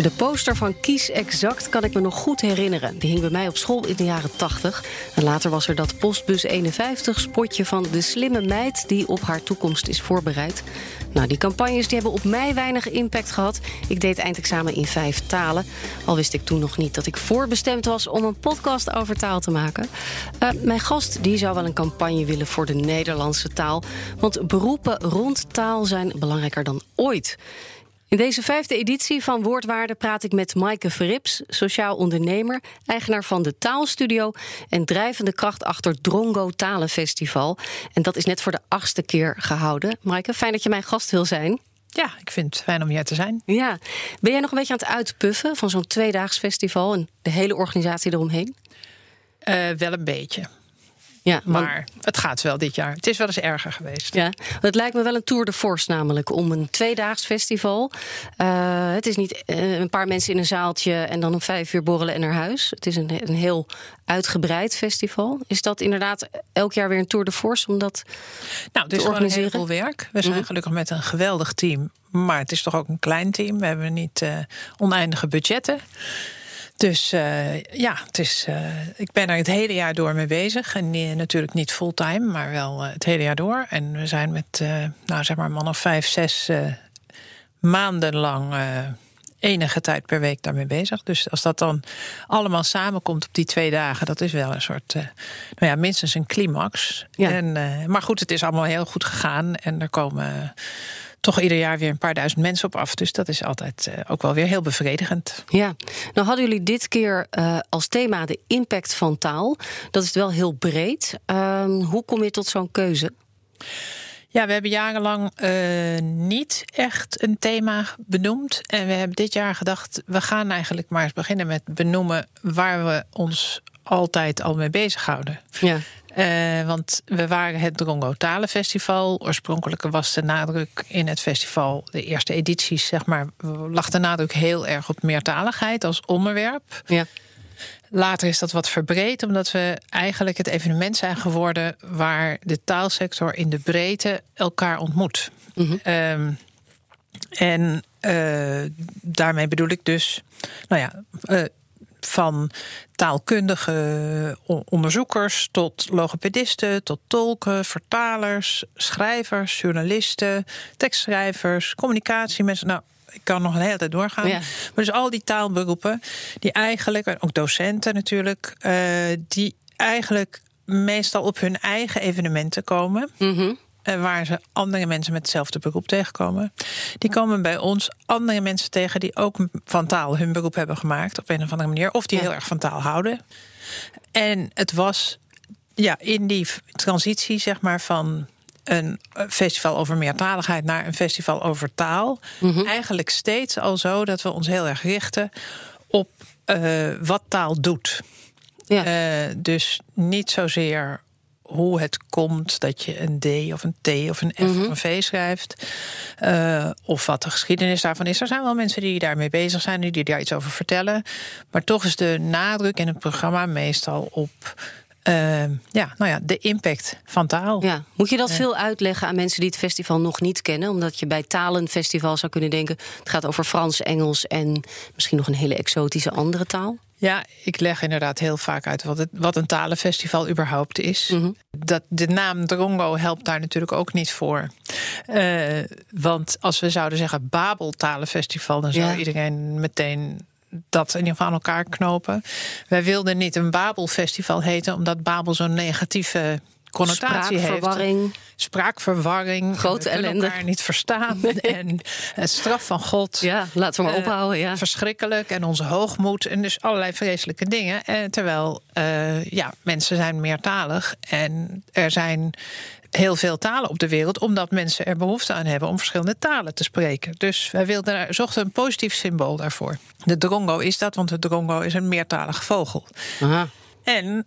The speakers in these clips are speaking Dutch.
De poster van Kies Exact kan ik me nog goed herinneren. Die hing bij mij op school in de jaren 80. En later was er dat Postbus 51 spotje van de slimme meid die op haar toekomst is voorbereid. Nou, die campagnes die hebben op mij weinig impact gehad. Ik deed eindexamen in vijf talen. Al wist ik toen nog niet dat ik voorbestemd was om een podcast over taal te maken. Uh, mijn gast die zou wel een campagne willen voor de Nederlandse taal. Want beroepen rond taal zijn belangrijker dan ooit. In deze vijfde editie van Woordwaarde praat ik met Maaike Verrips, sociaal ondernemer, eigenaar van de Taalstudio en drijvende kracht achter Drongo Talenfestival. En dat is net voor de achtste keer gehouden. Maaike, fijn dat je mijn gast wil zijn. Ja, ik vind het fijn om hier te zijn. Ja. Ben jij nog een beetje aan het uitpuffen van zo'n tweedaags festival en de hele organisatie eromheen? Uh, wel een beetje. Ja, maar het gaat wel dit jaar. Het is wel eens erger geweest. Ja, het lijkt me wel een tour de force namelijk om een tweedaags festival. Uh, het is niet uh, een paar mensen in een zaaltje en dan om vijf uur borrelen en naar huis. Het is een, een heel uitgebreid festival. Is dat inderdaad elk jaar weer een tour de force om dat nou, het is te organiseren? Een heel veel werk. We zijn mm gelukkig met een geweldig team. Maar het is toch ook een klein team. We hebben niet uh, oneindige budgetten. Dus uh, ja, het is, uh, ik ben er het hele jaar door mee bezig. En uh, natuurlijk niet fulltime, maar wel het hele jaar door. En we zijn met, nou zeg maar, man of vijf, zes maanden lang enige tijd per week daarmee bezig. Dus als dat dan allemaal samenkomt op die twee dagen, dat is wel een soort, nou ja, minstens een climax. Ja. En, maar goed, het is allemaal heel goed gegaan. En er komen toch ieder jaar weer een paar duizend mensen op af. Dus dat is altijd uh, ook wel weer heel bevredigend. Ja, nou hadden jullie dit keer uh, als thema de impact van taal. Dat is wel heel breed. Uh, hoe kom je tot zo'n keuze? Ja, we hebben jarenlang uh, niet echt een thema benoemd. En we hebben dit jaar gedacht, we gaan eigenlijk maar eens beginnen met benoemen waar we ons altijd al mee bezighouden. Ja. Uh, want we waren het Drongo Talenfestival. Oorspronkelijk was de nadruk in het festival, de eerste edities, zeg maar, lag de nadruk heel erg op meertaligheid als onderwerp. Ja. Later is dat wat verbreed, omdat we eigenlijk het evenement zijn geworden waar de taalsector in de breedte elkaar ontmoet. Mm -hmm. um, en uh, daarmee bedoel ik dus, nou ja, uh, van taalkundige onderzoekers tot logopedisten, tot tolken, vertalers, schrijvers, journalisten, tekstschrijvers, communicatiemensen. Nou, ik kan nog een hele tijd doorgaan. Ja. Maar dus al die taalberoepen, die eigenlijk, ook docenten natuurlijk, uh, die eigenlijk meestal op hun eigen evenementen komen. Mm -hmm. Eh, waar ze andere mensen met hetzelfde beroep tegenkomen. Die komen bij ons andere mensen tegen die ook van taal hun beroep hebben gemaakt op een of andere manier. Of die heel erg van taal houden. En het was ja, in die transitie, zeg maar, van een festival over meertaligheid naar een festival over taal. Mhm. Eigenlijk steeds al zo dat we ons heel erg richten op uh, wat taal doet. Ja. Uh, dus niet zozeer hoe het komt dat je een D of een T of een F of een V schrijft. Uh, of wat de geschiedenis daarvan is. Er zijn wel mensen die daarmee bezig zijn, die daar iets over vertellen. Maar toch is de nadruk in het programma meestal op. Uh, ja, nou ja, de impact van taal. Ja. Moet je dat veel uitleggen aan mensen die het festival nog niet kennen? Omdat je bij talenfestival zou kunnen denken... het gaat over Frans, Engels en misschien nog een hele exotische andere taal. Ja, ik leg inderdaad heel vaak uit wat, het, wat een talenfestival überhaupt is. Mm-hmm. dat, de naam Drongo helpt daar natuurlijk ook niet voor. Uh, want als we zouden zeggen Babel Talenfestival, dan zou ja. iedereen meteen dat in ieder geval aan elkaar knopen. Wij wilden niet een Babelfestival heten, omdat Babel zo'n negatieve connotatie Spraakverwarring. heeft. Spraakverwarring. Grote we ellende. elkaar niet verstaan. En het straf van God. Ja, laten we maar Eh, ophouden. Ja. Verschrikkelijk. En onze hoogmoed. En dus allerlei vreselijke dingen. En terwijl eh, ja, mensen zijn meertalig. En er zijn heel veel talen op de wereld. Omdat mensen er behoefte aan hebben om verschillende talen te spreken. Dus wij wilden, daar- zochten een positief symbool daarvoor. De drongo is dat, want de drongo is een meertalige vogel. Aha. En eh,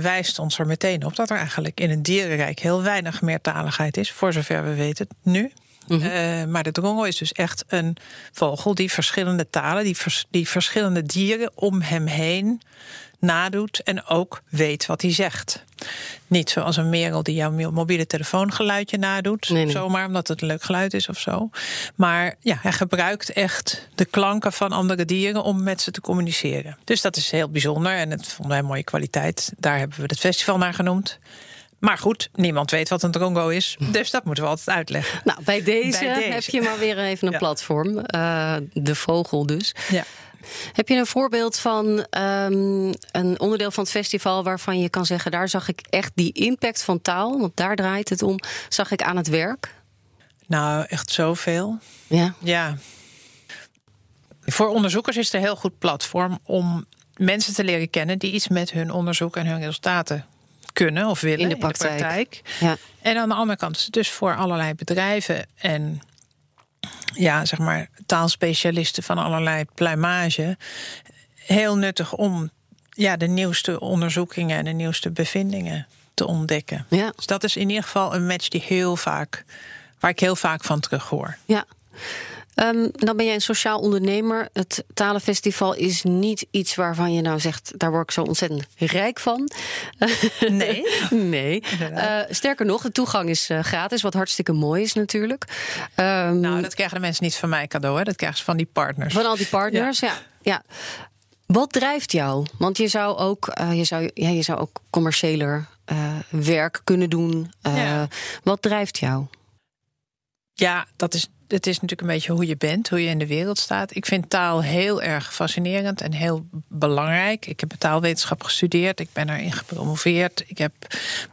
wijst ons er meteen op dat er eigenlijk in het dierenrijk heel weinig meertaligheid is, voor zover we weten nu. Eh, maar de drongo is dus echt een vogel die verschillende talen, die, vers- die verschillende dieren om hem heen nadoet en ook weet wat hij zegt. Niet zoals een merel die jouw mo- mobiele telefoongeluidje nadoet, Nee, nee. zomaar omdat het een leuk geluid is of zo. Maar ja, hij gebruikt echt de klanken van andere dieren om met ze te communiceren. Dus dat is heel bijzonder en het vonden wij een mooie kwaliteit. Daar hebben we het festival naar genoemd. Maar goed, niemand weet wat een drongo is, dus dat moeten we altijd uitleggen. Nou, bij deze, Bij deze. heb je maar weer even een Ja. platform. Eh, de vogel dus. Ja. Heb je een voorbeeld van ehm, een onderdeel van het festival waarvan je kan zeggen: daar zag ik echt die impact van taal, want daar draait het om, zag ik aan het werk? Nou, echt zoveel. Ja. Ja. Voor onderzoekers is het een heel goed platform om mensen te leren kennen die iets met hun onderzoek en hun resultaten kunnen of willen In de praktijk. Ja. En aan de andere kant is het dus voor allerlei bedrijven en ja, zeg maar taalspecialisten van allerlei pluimage heel nuttig om ja, de nieuwste onderzoekingen en de nieuwste bevindingen te ontdekken. Ja. Dus dat is in ieder geval een match die heel vaak, waar ik heel vaak van terug hoor. Ja. Ehm, dan ben jij een sociaal ondernemer. Het Talenfestival is niet iets waarvan je nou zegt: daar word ik zo ontzettend rijk van. Nee. nee. Eh, sterker nog, de toegang is eh, gratis, wat hartstikke mooi is natuurlijk. Ehm, Nou, dat krijgen de mensen niet van mij cadeau, hè? dat krijgen ze van die partners. Van al die partners, ja. ja. Wat drijft jou? Want je zou ook, eh, je zou, ja, je zou ook commerciëler werk kunnen doen. Ja. Wat drijft jou? Ja, dat is, het is natuurlijk een beetje hoe je bent, hoe je in de wereld staat. Ik vind taal heel erg fascinerend en heel belangrijk. Ik heb taalwetenschap gestudeerd, ik ben erin gepromoveerd. Ik heb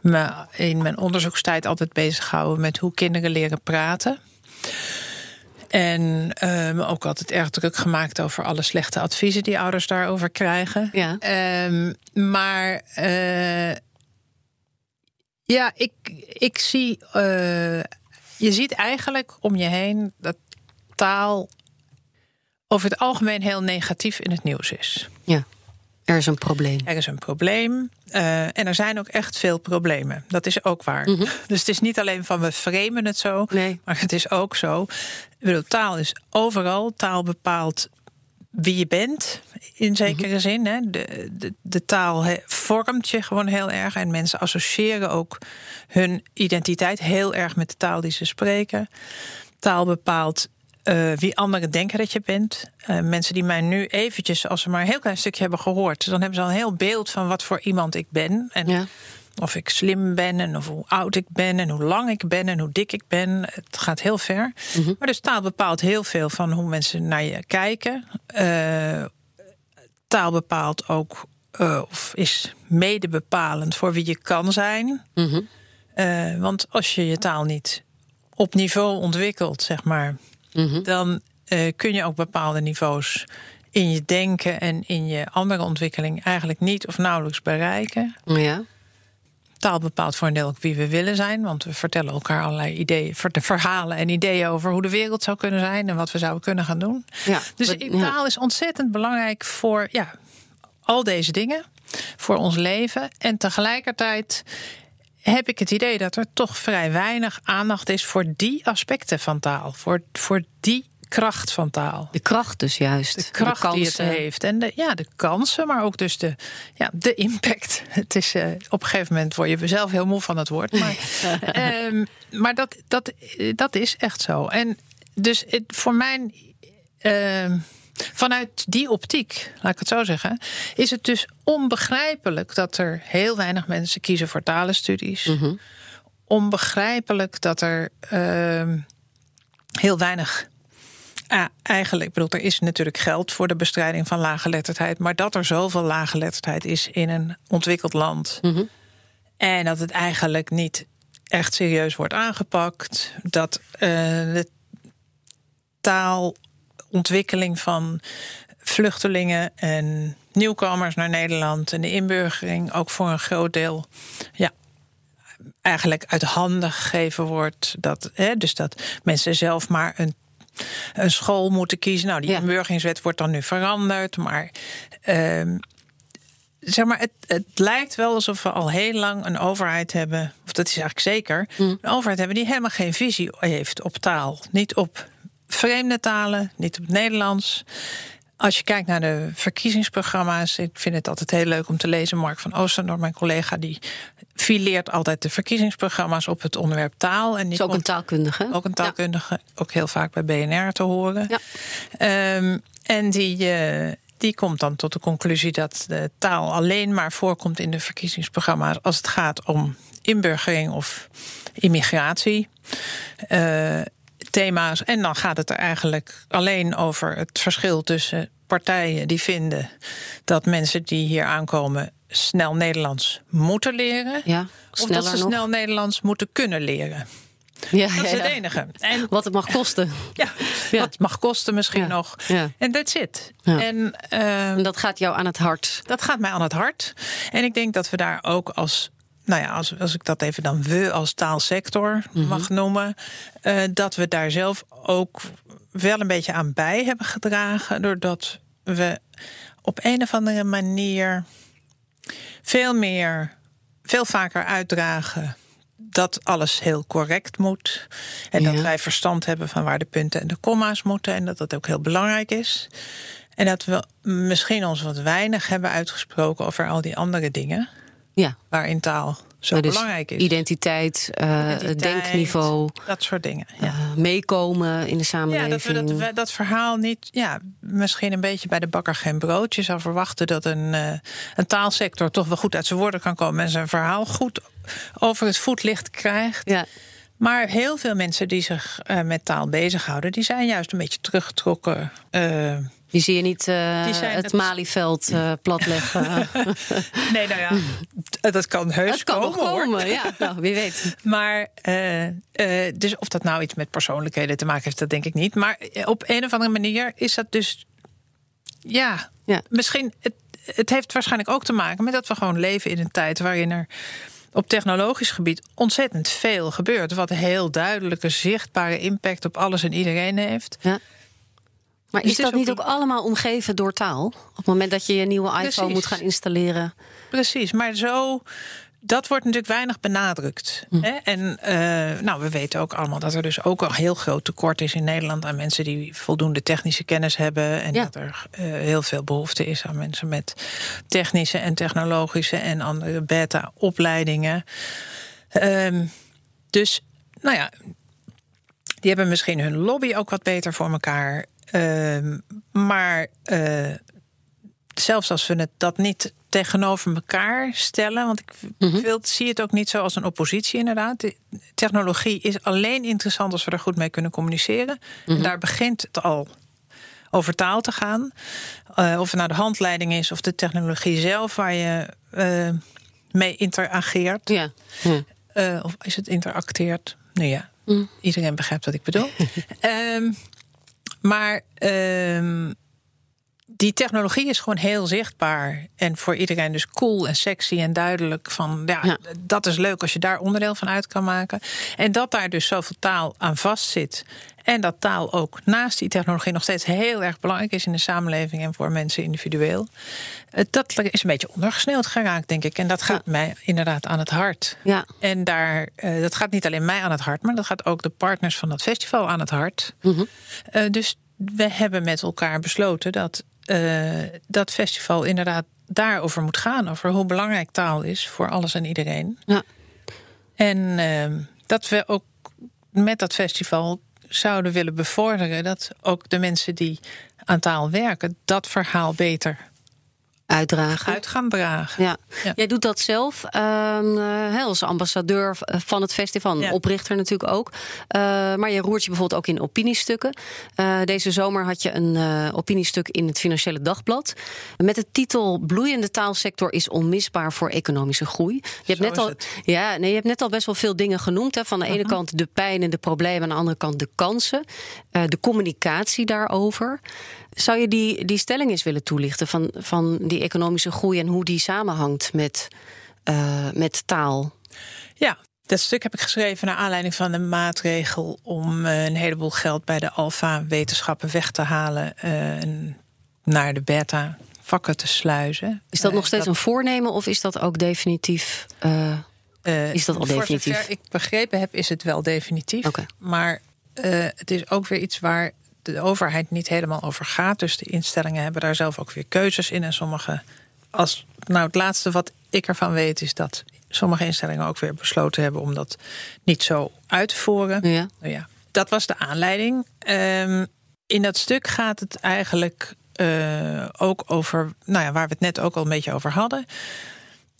me in mijn onderzoekstijd altijd bezig gehouden met hoe kinderen leren praten. En me ook altijd erg druk gemaakt over alle slechte adviezen die ouders daarover krijgen. Ja. Ehm, maar eh, ja, ik, ik zie. eh, je ziet eigenlijk om je heen dat taal over het algemeen heel negatief in het nieuws is. Ja, er is een probleem. Er is een probleem eh, en er zijn ook echt veel problemen. Dat is ook waar. Dus het is niet alleen van we framen het zo, Nee. maar het is ook zo. Ik bedoel, taal is overal. Taal bepaalt wie je bent, in zekere zin. Hè. De, de, de taal vormt je gewoon heel erg. En mensen associëren ook hun identiteit heel erg met de taal die ze spreken. Taal bepaalt eh, wie anderen denken dat je bent. Eh, mensen die mij nu eventjes, als ze maar een heel klein stukje hebben gehoord... dan hebben ze al een heel beeld van wat voor iemand ik ben. En Ja. Of ik slim ben en of hoe oud ik ben en hoe lang ik ben en hoe dik ik ben. Het gaat heel ver. Maar dus taal bepaalt heel veel van hoe mensen naar je kijken. Eh, taal bepaalt ook, eh, of is mede bepalend voor wie je kan zijn. Mhm. Eh, want als je je taal niet op niveau ontwikkelt, zeg maar, Mhm. dan kun je ook bepaalde niveaus in je denken en in je andere ontwikkeling eigenlijk niet of nauwelijks bereiken. Ja. Taal bepaalt voor een deel ook wie we willen zijn. Want we vertellen elkaar allerlei ideeën, ver- de verhalen en ideeën over hoe de wereld zou kunnen zijn en wat we zouden kunnen gaan doen. Ja. Dus taal is ontzettend belangrijk voor ja, al deze dingen, voor ons leven. En tegelijkertijd heb ik het idee dat er toch vrij weinig aandacht is voor die aspecten van taal. Voor, voor die kracht van taal. De kracht dus juist. De kracht die het heeft. En de, ja, de kansen, maar ook dus de, ja, de impact. Het is, eh, op een gegeven moment word je zelf heel moe van het woord. Maar, ehm, maar dat, dat, dat is echt zo. En dus het, voor mij, ehm, vanuit die optiek, laat ik het zo zeggen, is het dus onbegrijpelijk dat er heel weinig mensen kiezen voor talenstudies. Onbegrijpelijk dat er ehm, heel weinig ja, eigenlijk, ik bedoel, er is natuurlijk geld voor de bestrijding van lage letterdheid. Maar dat er zoveel lage letterdheid is in een ontwikkeld land. Mhm. En dat het eigenlijk niet echt serieus wordt aangepakt. Dat uh, de taalontwikkeling van vluchtelingen en nieuwkomers naar Nederland en de inburgering ook voor een groot deel ja, eigenlijk uit handen gegeven wordt. Dat, hè, dus dat mensen zelf maar een, een school moeten kiezen. Nou, die ja. inburgeringswet wordt dan nu veranderd. Maar, uh, zeg maar het, het lijkt wel alsof we al heel lang een overheid hebben. Of dat is eigenlijk zeker. Mm. Een overheid hebben die helemaal geen visie heeft op taal. Niet op vreemde talen, niet op het Nederlands. Als je kijkt naar de verkiezingsprogramma's, ik vind het altijd heel leuk om te lezen. Mark van Oosterdorp, mijn collega, die fileert altijd de verkiezingsprogramma's op het onderwerp taal. En die is ook een taalkundige. Ook een taalkundige, ook heel vaak bij BNR te horen. Ja. Um, en die, uh, die komt dan tot de conclusie dat de taal alleen maar voorkomt in de verkiezingsprogramma's als het gaat om inburgering of immigratie. Uh, thema's. En dan gaat het er eigenlijk alleen over het verschil tussen partijen die vinden dat mensen die hier aankomen snel Nederlands moeten leren. Ja, of dat ze snel Nederlands moeten kunnen leren. Ja, dat is het enige. En, wat het mag kosten. Ja, wat het mag kosten misschien nog. En that's it. En, uh, en dat gaat jou aan het hart. Dat gaat mij aan het hart. En ik denk dat we daar ook als nou ja, als, als ik dat even dan we als taalsector mhm. mag noemen, uh, dat we daar zelf ook wel een beetje aan bij hebben gedragen, doordat we op een of andere manier veel meer, veel vaker uitdragen dat alles heel correct moet. En dat wij verstand hebben van waar de punten en de komma's moeten. En dat dat ook heel belangrijk is. En dat we misschien ons wat weinig hebben uitgesproken over al die andere dingen. Ja. Waarin taal zo dus belangrijk is. Identiteit, uh, denkniveau. Dat soort dingen. Ja. Uh, meekomen in de samenleving. Ja, dat we dat, dat, verhaal niet. Ja, misschien een beetje bij de bakker geen brood. Je zou verwachten dat een, uh, een taalsector toch wel goed uit zijn woorden kan komen. En zijn verhaal goed over het voetlicht krijgt. Ja. Maar heel veel mensen die zich met taal bezighouden, die zijn juist een beetje teruggetrokken die zie je niet uh, het Malieveld uh, platleggen. nee, nou ja, dat kan heus dat kan komen, komen ja. Nou, wie weet. Maar uh, dus of dat nou iets met persoonlijkheden te maken heeft, dat denk ik niet. Maar op een of andere manier is dat dus... Ja, ja. misschien... Het, het heeft waarschijnlijk ook te maken met dat we gewoon leven in een tijd waarin er op technologisch gebied ontzettend veel gebeurt. Wat een heel duidelijke, zichtbare impact op alles en iedereen heeft. Ja. Maar dus is dat niet ook allemaal omgeven door taal? Op het moment dat je je nieuwe iPhone moet gaan installeren. Precies, maar zo. Dat wordt natuurlijk weinig benadrukt. Hm. Hè? En uh, nou, we weten ook allemaal dat er dus ook een heel groot tekort is in Nederland aan mensen die voldoende technische kennis hebben. En dat er uh, heel veel behoefte is aan mensen met technische en technologische en andere beta-opleidingen. Um, dus, nou ja, die hebben misschien hun lobby ook wat beter voor elkaar. Ehm, maar uh, zelfs als we het dat niet tegenover elkaar stellen, want ik mm zie het ook niet zo als een oppositie inderdaad. De technologie is alleen interessant als we er goed mee kunnen communiceren. en mhm. daar begint het al over taal te gaan. Uh, of het nou de handleiding is of de technologie zelf waar je uh, mee interageert. Ja. Uh, of is het interacteert? Nou ja, mm. iedereen begrijpt wat ik bedoel. um, Maar uh, die technologie is gewoon heel zichtbaar. En voor iedereen dus cool en sexy en duidelijk. Van ja, dat is leuk als je daar onderdeel van uit kan maken. En dat daar dus zoveel taal aan vastzit. En dat taal ook naast die technologie nog steeds heel erg belangrijk is in de samenleving en voor mensen individueel. Eh, dat is een beetje ondergesneeuwd geraakt, denk ik. En dat gaat mij inderdaad aan het hart. Ja. En daar, uh, dat gaat niet alleen mij aan het hart, maar dat gaat ook de partners van dat festival aan het hart. Mm -hmm. dus we hebben met elkaar besloten dat dat festival inderdaad daarover moet gaan. Over hoe belangrijk taal is voor alles en iedereen. Ja. En ehm, dat we ook met dat festival zouden willen bevorderen dat ook de mensen die aan taal werken dat verhaal beter uitdragen. uit gaan dragen. Ja. Ja. Jij doet dat zelf eh, als ambassadeur van het festival, Ja. oprichter natuurlijk ook. Eh, maar je roert je bijvoorbeeld ook in opiniestukken. Eh, deze zomer had je een eh, opiniestuk in het Financiële Dagblad. Met de titel Bloeiende taalsector is onmisbaar voor economische groei. Je hebt, Zo net al, ja, nee, je hebt net al best wel veel dingen genoemd. Hè. Van de ene Mhm. kant de pijn en de problemen, aan de andere kant de kansen. Eh, de communicatie daarover. Zou je die, die stelling eens willen toelichten van, van die economische groei en hoe die samenhangt met, eh, met taal? Ja, dat stuk heb ik geschreven naar aanleiding van een maatregel om eh, een heleboel geld bij de alfa-wetenschappen weg te halen eh, en naar de beta-vakken te sluizen. Is dat nog steeds een voornemen of is dat ook definitief? eh, is dat al voor definitief? zover ik begrepen heb, is het wel definitief. Maar het is ook weer iets waar de overheid niet helemaal over gaat. Dus de instellingen hebben daar zelf ook weer keuzes in. En sommige, als nou het laatste wat ik ervan weet, is dat sommige instellingen ook weer besloten hebben om dat niet zo uit te voeren. ja. Nou ja, dat was de aanleiding. Ehm, in dat stuk gaat het eigenlijk eh, ook over, nou ja, waar we het net ook al een beetje over hadden.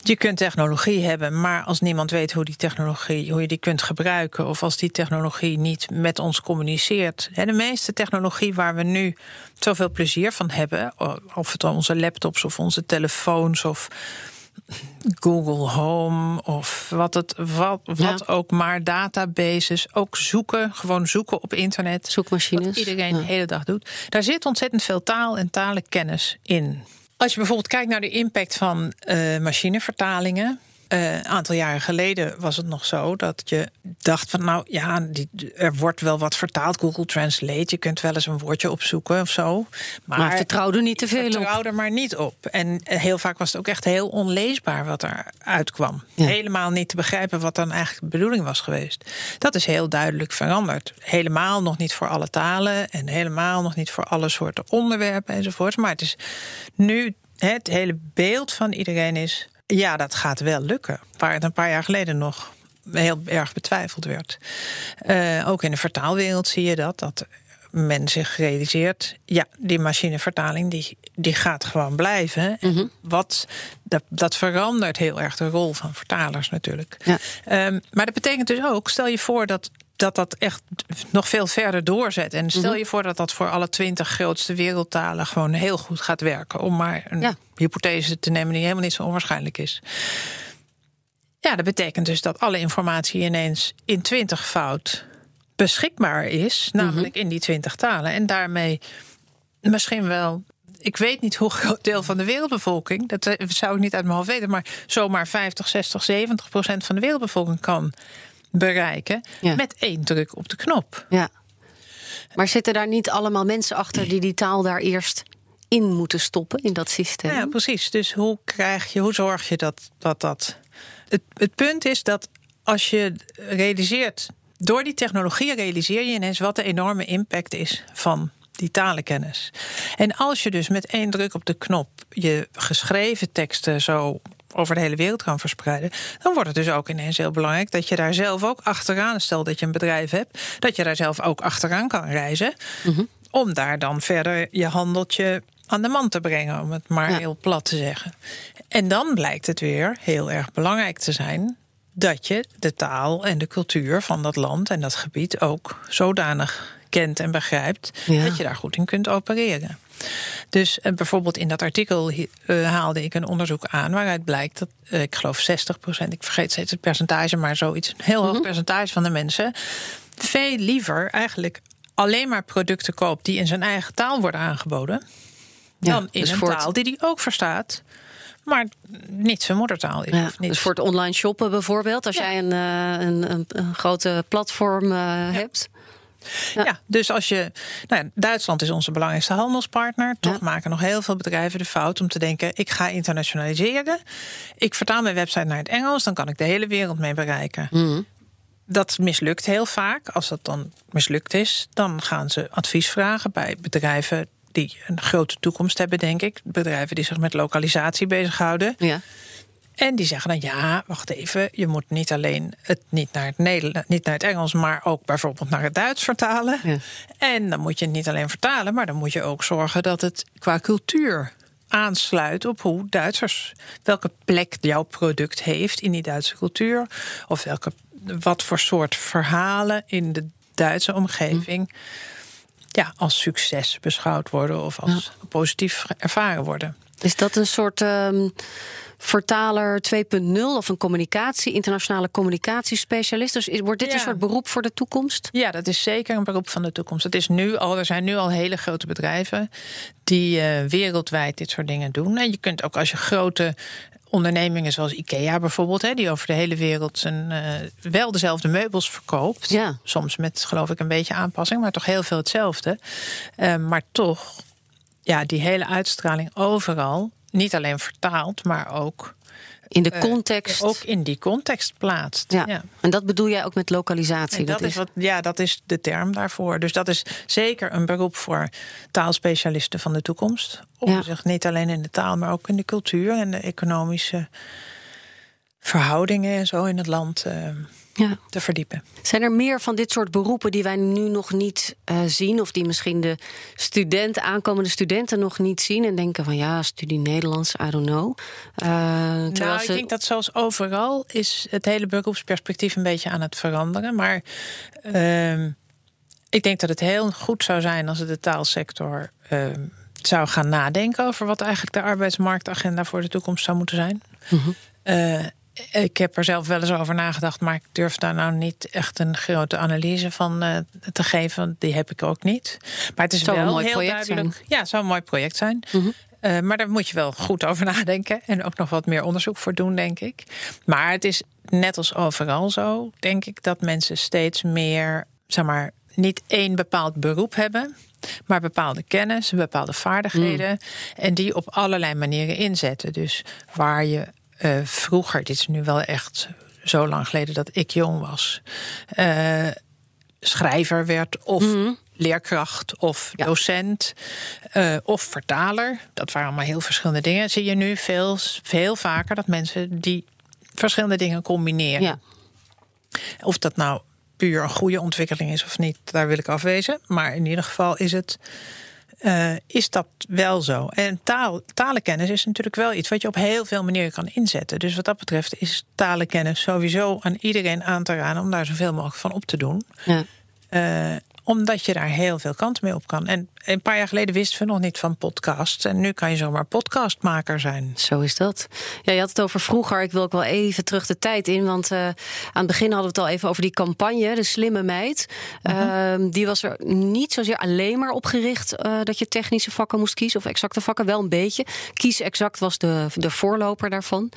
Je kunt technologie hebben, maar als niemand weet hoe die technologie, hoe je die kunt gebruiken, of als die technologie niet met ons communiceert. De meeste technologie waar we nu zoveel plezier van hebben, of het onze laptops of onze telefoons of Google Home of wat, het, wat, wat Ja. ook maar, databases, ook zoeken, gewoon zoeken op internet. Zoekmachines. Wat iedereen Ja. de hele dag doet. Daar zit ontzettend veel taal en talenkennis in. Als je bijvoorbeeld kijkt naar de impact van eh, machinevertalingen. Eh, een aantal jaren geleden was het nog zo dat je dacht van nou ja, die, er wordt wel wat vertaald. Google Translate, je kunt wel eens een woordje opzoeken of zo. Maar, Maar vertrouw er niet te veel op. Vertrouw er maar niet op. En eh, heel vaak was het ook echt heel onleesbaar wat er uitkwam. Ja. Helemaal niet te begrijpen wat dan eigenlijk de bedoeling was geweest. Dat is heel duidelijk veranderd. Helemaal nog niet voor alle talen en helemaal nog niet voor alle soorten onderwerpen enzovoort. Maar het is nu het hele beeld van iedereen is. Ja, dat gaat wel lukken. Waar het een paar jaar geleden nog heel erg betwijfeld werd. Eh, ook in de vertaalwereld zie je dat. Dat men zich realiseert, ja, die machinevertaling die, die gaat gewoon blijven. En Wat, dat, dat verandert heel erg de rol van vertalers natuurlijk. Ja. Ehm, maar dat betekent dus ook, stel je voor dat dat dat echt nog veel verder doorzet. En stel je voor dat dat voor alle twintig grootste wereldtalen gewoon heel goed gaat werken. Om maar een Ja. hypothese te nemen die helemaal niet zo onwaarschijnlijk is. Ja, dat betekent dus dat alle informatie ineens in twintig fout beschikbaar is, namelijk in die twintig talen. En daarmee misschien wel. Ik weet niet hoe groot deel van de wereldbevolking, dat eh, zou ik niet uit mijn hoofd weten, maar zomaar 50, 60, 70 procent van de wereldbevolking kan bereiken Ja. met één druk op de knop. Ja. Maar zitten daar niet allemaal mensen achter die die taal daar eerst in moeten stoppen in dat systeem? Ja, precies. Dus hoe krijg je, hoe zorg je dat dat. dat het, het punt is dat als je realiseert, door die technologie realiseer je ineens wat de enorme impact is van die talenkennis. En als je dus met één druk op de knop je geschreven teksten zo over de hele wereld kan verspreiden, dan wordt het dus ook ineens heel belangrijk dat je daar zelf ook achteraan, stel dat je een bedrijf hebt, dat je daar zelf ook achteraan kan reizen, om daar dan verder je handeltje aan de man te brengen, om het maar Ja. heel plat te zeggen. En dan blijkt het weer heel erg belangrijk te zijn dat je de taal en de cultuur van dat land en dat gebied ook zodanig kent en begrijpt Ja. dat je daar goed in kunt opereren. Dus eh, bijvoorbeeld in dat artikel eh, haalde ik een onderzoek aan waaruit blijkt dat, eh, ik geloof 60% ik vergeet steeds het percentage, maar zoiets, een heel hoog percentage van de mensen veel liever eigenlijk alleen maar producten koopt die in zijn eigen taal worden aangeboden, Ja, dan in dus een het- taal die hij ook verstaat, maar niet zijn moedertaal is. Ja, of niet. dus voor het online shoppen bijvoorbeeld, als Ja. jij een, een, een, een grote platform hebt. Ja. dus als je. Nou ja, Duitsland is onze belangrijkste handelspartner. Toch Ja. maken nog heel veel bedrijven de fout om te denken: ik ga internationaliseren. Ik vertaal mijn website naar het Engels, dan kan ik de hele wereld mee bereiken. Mhm. Dat mislukt heel vaak. Als dat dan mislukt is, dan gaan ze advies vragen bij bedrijven die een grote toekomst hebben, denk ik. Bedrijven die zich met lokalisatie bezighouden. Ja. En die zeggen dan ja, wacht even, je moet niet alleen het niet naar het Nederlands, niet naar het Engels, maar ook bijvoorbeeld naar het Duits vertalen. Ja. En dan moet je het niet alleen vertalen, maar dan moet je ook zorgen dat het qua cultuur aansluit op hoe Duitsers, welke plek jouw product heeft in die Duitse cultuur, of welke, wat voor soort verhalen in de Duitse omgeving ja, als succes beschouwd worden of als positief ervaren worden. Is dat een soort um, vertaler 2.0 of een communicatie, internationale communicatiespecialist? Dus wordt dit een soort beroep voor de toekomst? Ja, dat is zeker een beroep van de toekomst. Het is nu al, er zijn nu al hele grote bedrijven die uh, wereldwijd dit soort dingen doen. En je kunt ook als je grote ondernemingen zoals IKEA bijvoorbeeld, hè, die over de hele wereld zijn, uh, wel dezelfde meubels verkoopt. Ja. Soms met, geloof ik, een beetje aanpassing, maar toch heel veel hetzelfde. Uh, maar toch, ja, die hele uitstraling overal, niet alleen vertaald, maar ook in de context. Uh, ook in die context plaatst. Ja. ja. En dat bedoel jij ook met lokalisatie? En dat, is wat, ja, dat is de term daarvoor. Dus dat is zeker een beroep voor taalspecialisten van de toekomst. Om ja. zich niet alleen in de taal, maar ook in de cultuur en de economische verhoudingen en zo in het land uh, ja. te verdiepen. Zijn er meer van dit soort beroepen die wij nu nog niet uh, zien, of die misschien de studenten, aankomende studenten nog niet zien en denken van ja, studie Nederlands, I don't know. Uh, nou, ik denk dat zoals overal is het hele beroepsperspectief een beetje aan het veranderen, maar uh, ik denk dat het heel goed zou zijn als de taalsector ehm, zou gaan nadenken over wat eigenlijk de arbeidsmarktagenda voor de toekomst zou moeten zijn. Mm -hmm. Ik heb er zelf wel eens over nagedacht, maar ik durf daar nou niet echt een grote analyse van uh, te geven. Die heb ik ook niet. Maar het is zou wel een mooi heel project duidelijk. Zijn. Ja, het zou een mooi project zijn. Mm -hmm. uh, maar daar moet je wel goed over nadenken. En ook nog wat meer onderzoek voor doen, denk ik. Maar het is net als overal zo, denk ik, dat mensen steeds meer, zeg maar, niet één bepaald beroep hebben maar bepaalde kennis, bepaalde vaardigheden. Mm. En die op allerlei manieren inzetten. Dus waar je uh, vroeger, dit is nu wel echt zo lang geleden dat ik jong was, uh, schrijver werd of mm. leerkracht of ja. docent uh, of vertaler. Dat waren allemaal heel verschillende dingen. Zie je nu veel, veel vaker dat mensen die verschillende dingen combineren. Ja. Of dat nou puur een goede ontwikkeling is of niet, daar wil ik afwezen. Maar in ieder geval is het. Uh, is dat wel zo? En taal, talenkennis is natuurlijk wel iets wat je op heel veel manieren kan inzetten. Dus wat dat betreft is talenkennis sowieso aan iedereen aan te raden om daar zoveel mogelijk van op te doen. Ja. Uh, omdat je daar heel veel kant mee op kan. En een paar jaar geleden wisten we nog niet van podcasts. En nu kan je zomaar podcastmaker zijn. Zo is dat. Ja, je had het over vroeger. Ik wil ook wel even terug de tijd in. Want uh, aan het begin hadden we het al even over die campagne, de slimme meid. -huh. uh, die was er niet zozeer alleen maar op gericht uh, dat je technische vakken moest kiezen. Of exacte vakken, wel een beetje. Kies exact was de, de voorloper daarvan.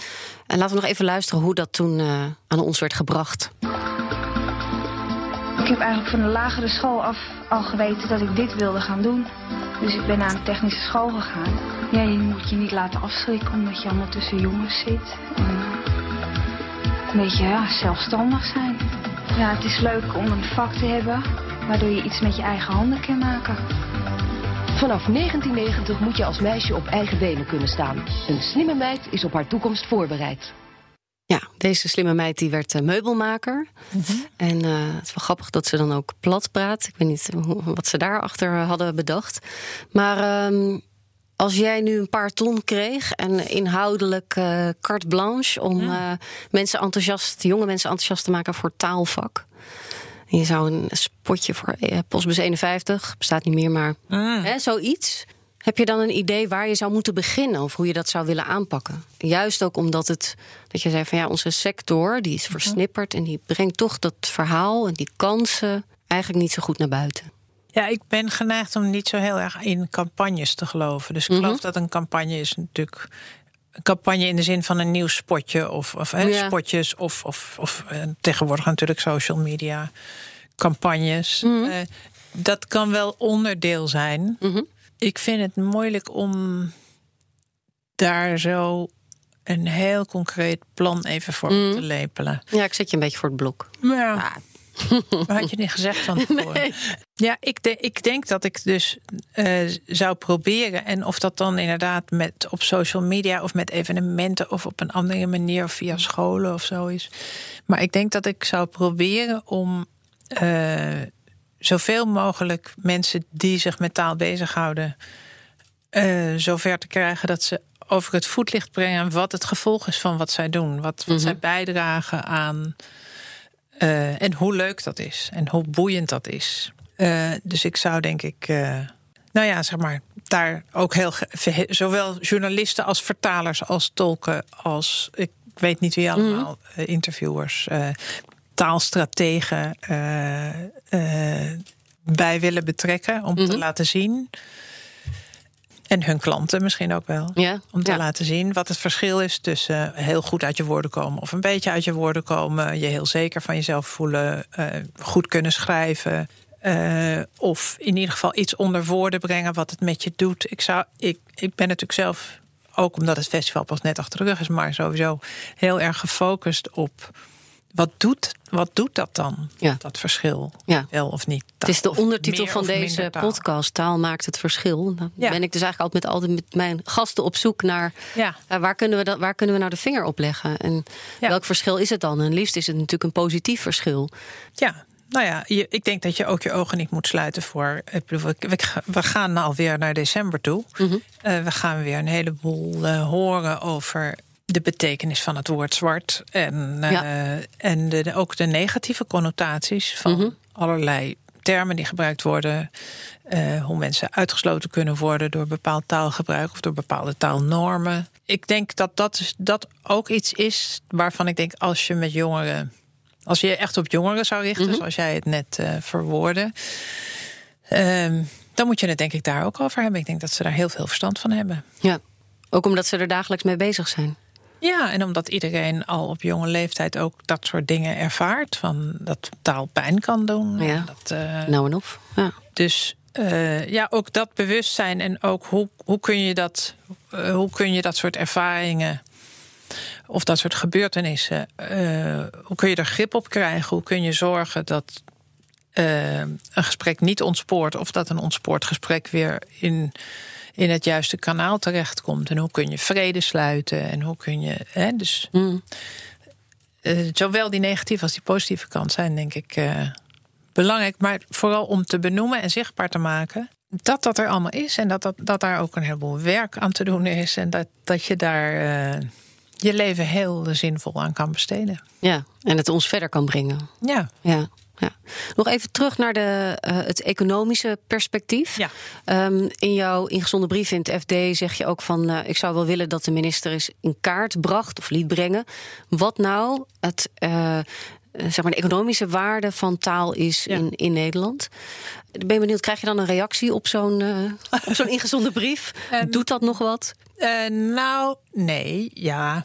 En laten we nog even luisteren hoe dat toen uh, aan ons werd gebracht. Ik heb eigenlijk van de lagere school af al geweten dat ik dit wilde gaan doen. Dus ik ben naar een technische school gegaan. Ja, je moet je niet laten afschrikken omdat je allemaal tussen jongens zit. En een beetje ja, zelfstandig zijn. Ja, het is leuk om een vak te hebben waardoor je iets met je eigen handen kan maken. Vanaf 1990 moet je als meisje op eigen benen kunnen staan. Een slimme meid is op haar toekomst voorbereid. Ja, deze slimme meid die werd uh, meubelmaker. Mm -hmm. En uh, het is wel grappig dat ze dan ook plat praat. Ik weet niet wat ze daarachter hadden bedacht. Maar um, als jij nu een paar ton kreeg en inhoudelijk uh, carte blanche om mensen enthousiast, jonge mensen enthousiast te maken voor taalvak. En je zou een spotje voor Postbus 51, bestaat niet meer, maar mm. hè, zoiets. Heb je dan een idee waar je zou moeten beginnen of hoe je dat zou willen aanpakken? Juist ook omdat het, dat je zei van ja, onze sector die is versnipperd en die brengt toch dat verhaal en die kansen eigenlijk niet zo goed naar buiten. Ja, ik ben geneigd om niet zo heel erg in campagnes te geloven. Dus ik geloof mm -hmm. dat een campagne is natuurlijk een campagne in de zin van een nieuw spotje of, of ja. spotjes of, of, of uh, tegenwoordig natuurlijk social media campagnes. Mm -hmm. uh, dat kan wel onderdeel zijn. Mm -hmm ik vind het moeilijk om daar zo een heel concreet plan even voor mm. te lepelen. Ja, ik zet je een beetje voor het blok. Ja. Ah. Maar had je niet gezegd van tevoren? Nee. Ja, ik, de, ik denk dat ik dus uh, zou proberen. En of dat dan inderdaad met op social media of met evenementen of op een andere manier of via scholen of zo is. Maar ik denk dat ik zou proberen om uh, zoveel mogelijk mensen die zich met taal bezighouden eh, zover te krijgen dat ze over het voetlicht brengen wat het gevolg is van wat zij doen. Wat, wat zij bijdragen aan. eh, en hoe leuk dat is. En hoe boeiend dat is. Eh, dus ik zou denk ik. nou ja, zeg maar. Daar ook heel. Zowel journalisten als vertalers, als tolken, als. Ik weet niet wie allemaal. eh, interviewers, taalstrategen. eh, eh, bij willen betrekken om te laten zien. En hun klanten misschien ook wel. Ja, Om te ja. laten zien wat het verschil is tussen heel goed uit je woorden komen of een beetje uit je woorden komen, je heel zeker van jezelf voelen, eh, goed kunnen schrijven. of in ieder geval iets onder woorden brengen wat het met je doet. Ik, zou, ik, ik ben natuurlijk zelf, ook omdat het festival pas net achter de rug is, maar sowieso heel erg gefocust op wat doet, wat doet dat dan? Ja. Dat verschil, Ja. wel of niet. Het is de ondertitel van deze taal. podcast. Taal maakt het verschil. Dan Ja. ben ik dus eigenlijk altijd met, altijd met mijn gasten op zoek naar Ja. eh, waar, kunnen we dat, waar kunnen we nou de vinger op leggen? En Ja. welk verschil is het dan? En liefst is het natuurlijk een positief verschil. Ja, nou ja, je, ik denk dat je ook je ogen niet moet sluiten voor. Ik bedoel, we, we, we gaan alweer naar december toe. Eh, we gaan weer een heleboel eh, horen over de betekenis van het woord zwart. En, eh, en de, ook de negatieve connotaties van allerlei termen die gebruikt worden. eh, hoe mensen uitgesloten kunnen worden door bepaald taalgebruik of door bepaalde taalnormen. Ik denk dat dat, is, dat ook iets is waarvan ik denk als je met jongeren als je je echt op jongeren zou richten, zoals jij het net eh verwoordde, ehm, dan moet je het denk ik daar ook over hebben. Ik denk dat ze daar heel veel verstand van hebben. Ja. Ook omdat ze er dagelijks mee bezig zijn. Ja, en omdat iedereen al op jonge leeftijd ook dat soort dingen ervaart. Van dat taal pijn kan doen. Ja. Dat, eh, Nou en of. Ja. Dus eh, ja, ook dat bewustzijn en ook hoe, hoe, kun je dat, eh, hoe kun je dat soort ervaringen of dat soort gebeurtenissen, hoe kun je er grip op krijgen? Hoe kun je zorgen dat een gesprek niet ontspoort of dat een ontspoord gesprek weer in, in het juiste kanaal terechtkomt? En hoe kun je vrede sluiten? En hoe kun je. Hè, dus Mm. eh, zowel die negatieve als die positieve kant zijn, denk ik, eh, belangrijk. Maar vooral om te benoemen en zichtbaar te maken dat dat er allemaal is. En dat, dat, dat daar ook een heleboel werk aan te doen is. En dat, dat je daar eh, je leven heel zinvol aan kan besteden. ja. En het ons verder kan brengen. Ja, Ja. Ja. Nog even terug naar de, eh, het economische perspectief. Ja. Ehm, in jouw ingezonden brief in het FD zeg je ook van... eh, ik zou wel willen dat de minister eens in kaart bracht of liet brengen... wat nou het, eh, zeg maar de economische waarde van taal is Ja. in, in Nederland. Ben benieuwd, krijg je dan een reactie op zo'n op zo'n ingezonden brief? Ehm, Doet dat nog wat? Nou, nee, ja.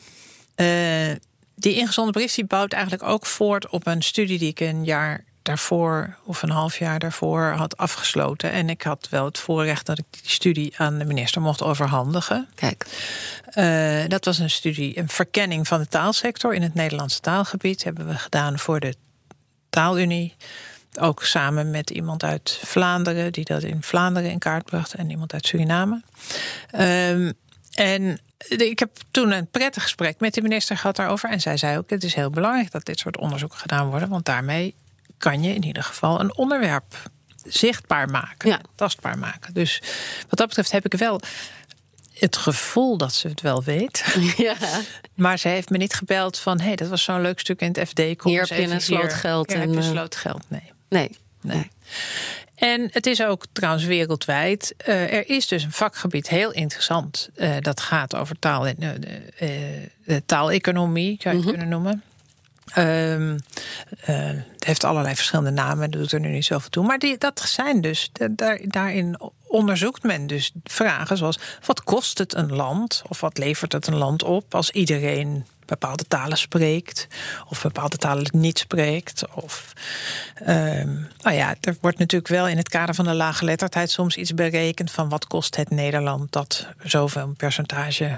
Die ingezonden brief die bouwt eigenlijk ook voort op een studie die ik een jaar daarvoor of een half jaar daarvoor had afgesloten. En ik had wel het voorrecht dat ik die studie aan de minister mocht overhandigen. Kijk, Eh, dat was een studie, een verkenning van de taalsector in het Nederlandse taalgebied. Hebben we gedaan voor de Taalunie. Ook samen met iemand uit Vlaanderen, die dat in Vlaanderen in kaart bracht, en iemand uit Suriname. Ehm, en ik heb toen een prettig gesprek met de minister gehad daarover. En zij zei ook: het is heel belangrijk dat dit soort onderzoeken gedaan worden, want daarmee kan je in ieder geval een onderwerp zichtbaar maken, Ja. tastbaar maken. Dus wat dat betreft heb ik wel het gevoel dat ze het wel weet. ja. Maar ze heeft me niet gebeld van... hé, hey, dat was zo'n leuk stuk in het FD. Kom Hier heb je een sloot geld Hier en, heb je een eh, sloot geld, nee. Nee. nee. En het is ook trouwens wereldwijd. eh, er is dus een vakgebied, heel interessant. eh, dat gaat over taal en, eh, taaleconomie, zou je het kunnen noemen. Ehm, eh, het heeft allerlei verschillende namen, dat doet er nu niet zoveel toe. Maar die, dat zijn dus, da- daar, daarin onderzoekt men dus vragen zoals: wat kost het een land of wat levert het een land op als iedereen bepaalde talen spreekt of bepaalde talen niet spreekt? Of, ehm, nou ja, er wordt natuurlijk wel in het kader van de lage letterdheid soms iets berekend van wat kost het Nederland dat zoveel percentage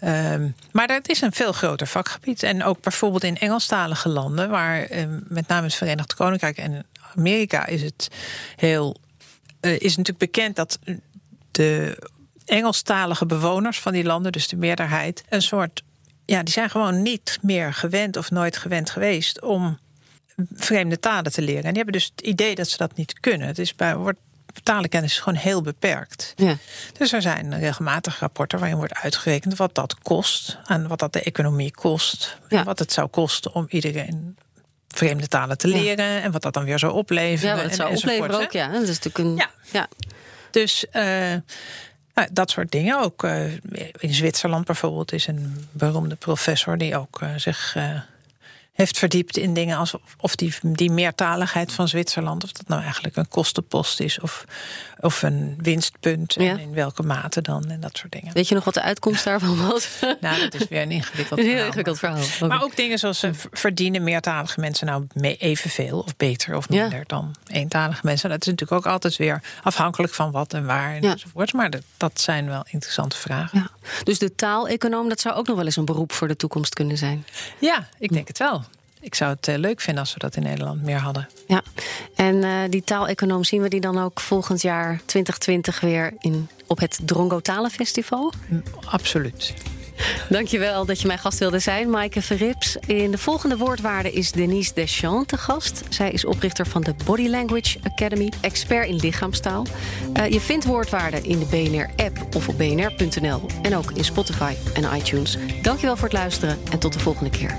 Ehm, maar dat is een veel groter vakgebied. En ook bijvoorbeeld in Engelstalige landen, waar ehm, met name het Verenigd Koninkrijk en Amerika is het heel. eh, is natuurlijk bekend dat de Engelstalige bewoners van die landen, dus de meerderheid, een soort. Ja, die zijn gewoon niet meer gewend of nooit gewend geweest om vreemde talen te leren. En die hebben dus het idee dat ze dat niet kunnen. Het is bij, wordt talenkennis is gewoon heel beperkt. Ja. Dus er zijn regelmatig rapporten waarin wordt uitgerekend wat dat kost. En wat dat de economie kost. Ja. En wat het zou kosten om iedereen vreemde talen te Ja. leren. En wat dat dan weer zou opleveren. Ja, het en- zou opleveren hè. ook, ja. Dat is natuurlijk een... Ja. ja. Dus eh, nou, dat soort dingen. Ook eh, in Zwitserland bijvoorbeeld is een beroemde professor die ook eh, zich eh, heeft verdiept in dingen als of die, die meertaligheid van Zwitserland, of dat nou eigenlijk een kostenpost is of, of een winstpunt. Ja. En in welke mate dan en dat soort dingen. Weet je nog wat de uitkomst daarvan was? Nou, dat is weer een ingewikkeld Een verhaal. heel ingewikkeld verhaal. Maar ook dingen zoals eh, verdienen meertalige mensen nou evenveel of beter of Ja. minder dan eentalige mensen? Dat is natuurlijk ook altijd weer afhankelijk van wat en waar en Ja. enzovoort. Maar dat, dat zijn wel interessante vragen. Dus de taaleconoom, dat zou ook nog wel eens een beroep voor de toekomst kunnen zijn. Ja, ik denk het wel. Ik zou het eh, leuk vinden als we dat in Nederland meer hadden. Ja. En eh, die taaleconoom, zien we die dan ook volgend jaar 2020 weer in, op het Drongo Talenfestival? Mm, Absoluut. Dankjewel dat je mijn gast wilde zijn, Maaike Verrips. In de volgende woordwaarde is Denise Deschamps te gast. Zij is oprichter van de Body Language Academy, expert in lichaamstaal. Eh, je vindt woordwaarden in de BNR-app of op bnr.nl en ook in Spotify en iTunes. Dankjewel voor het luisteren en tot de volgende keer.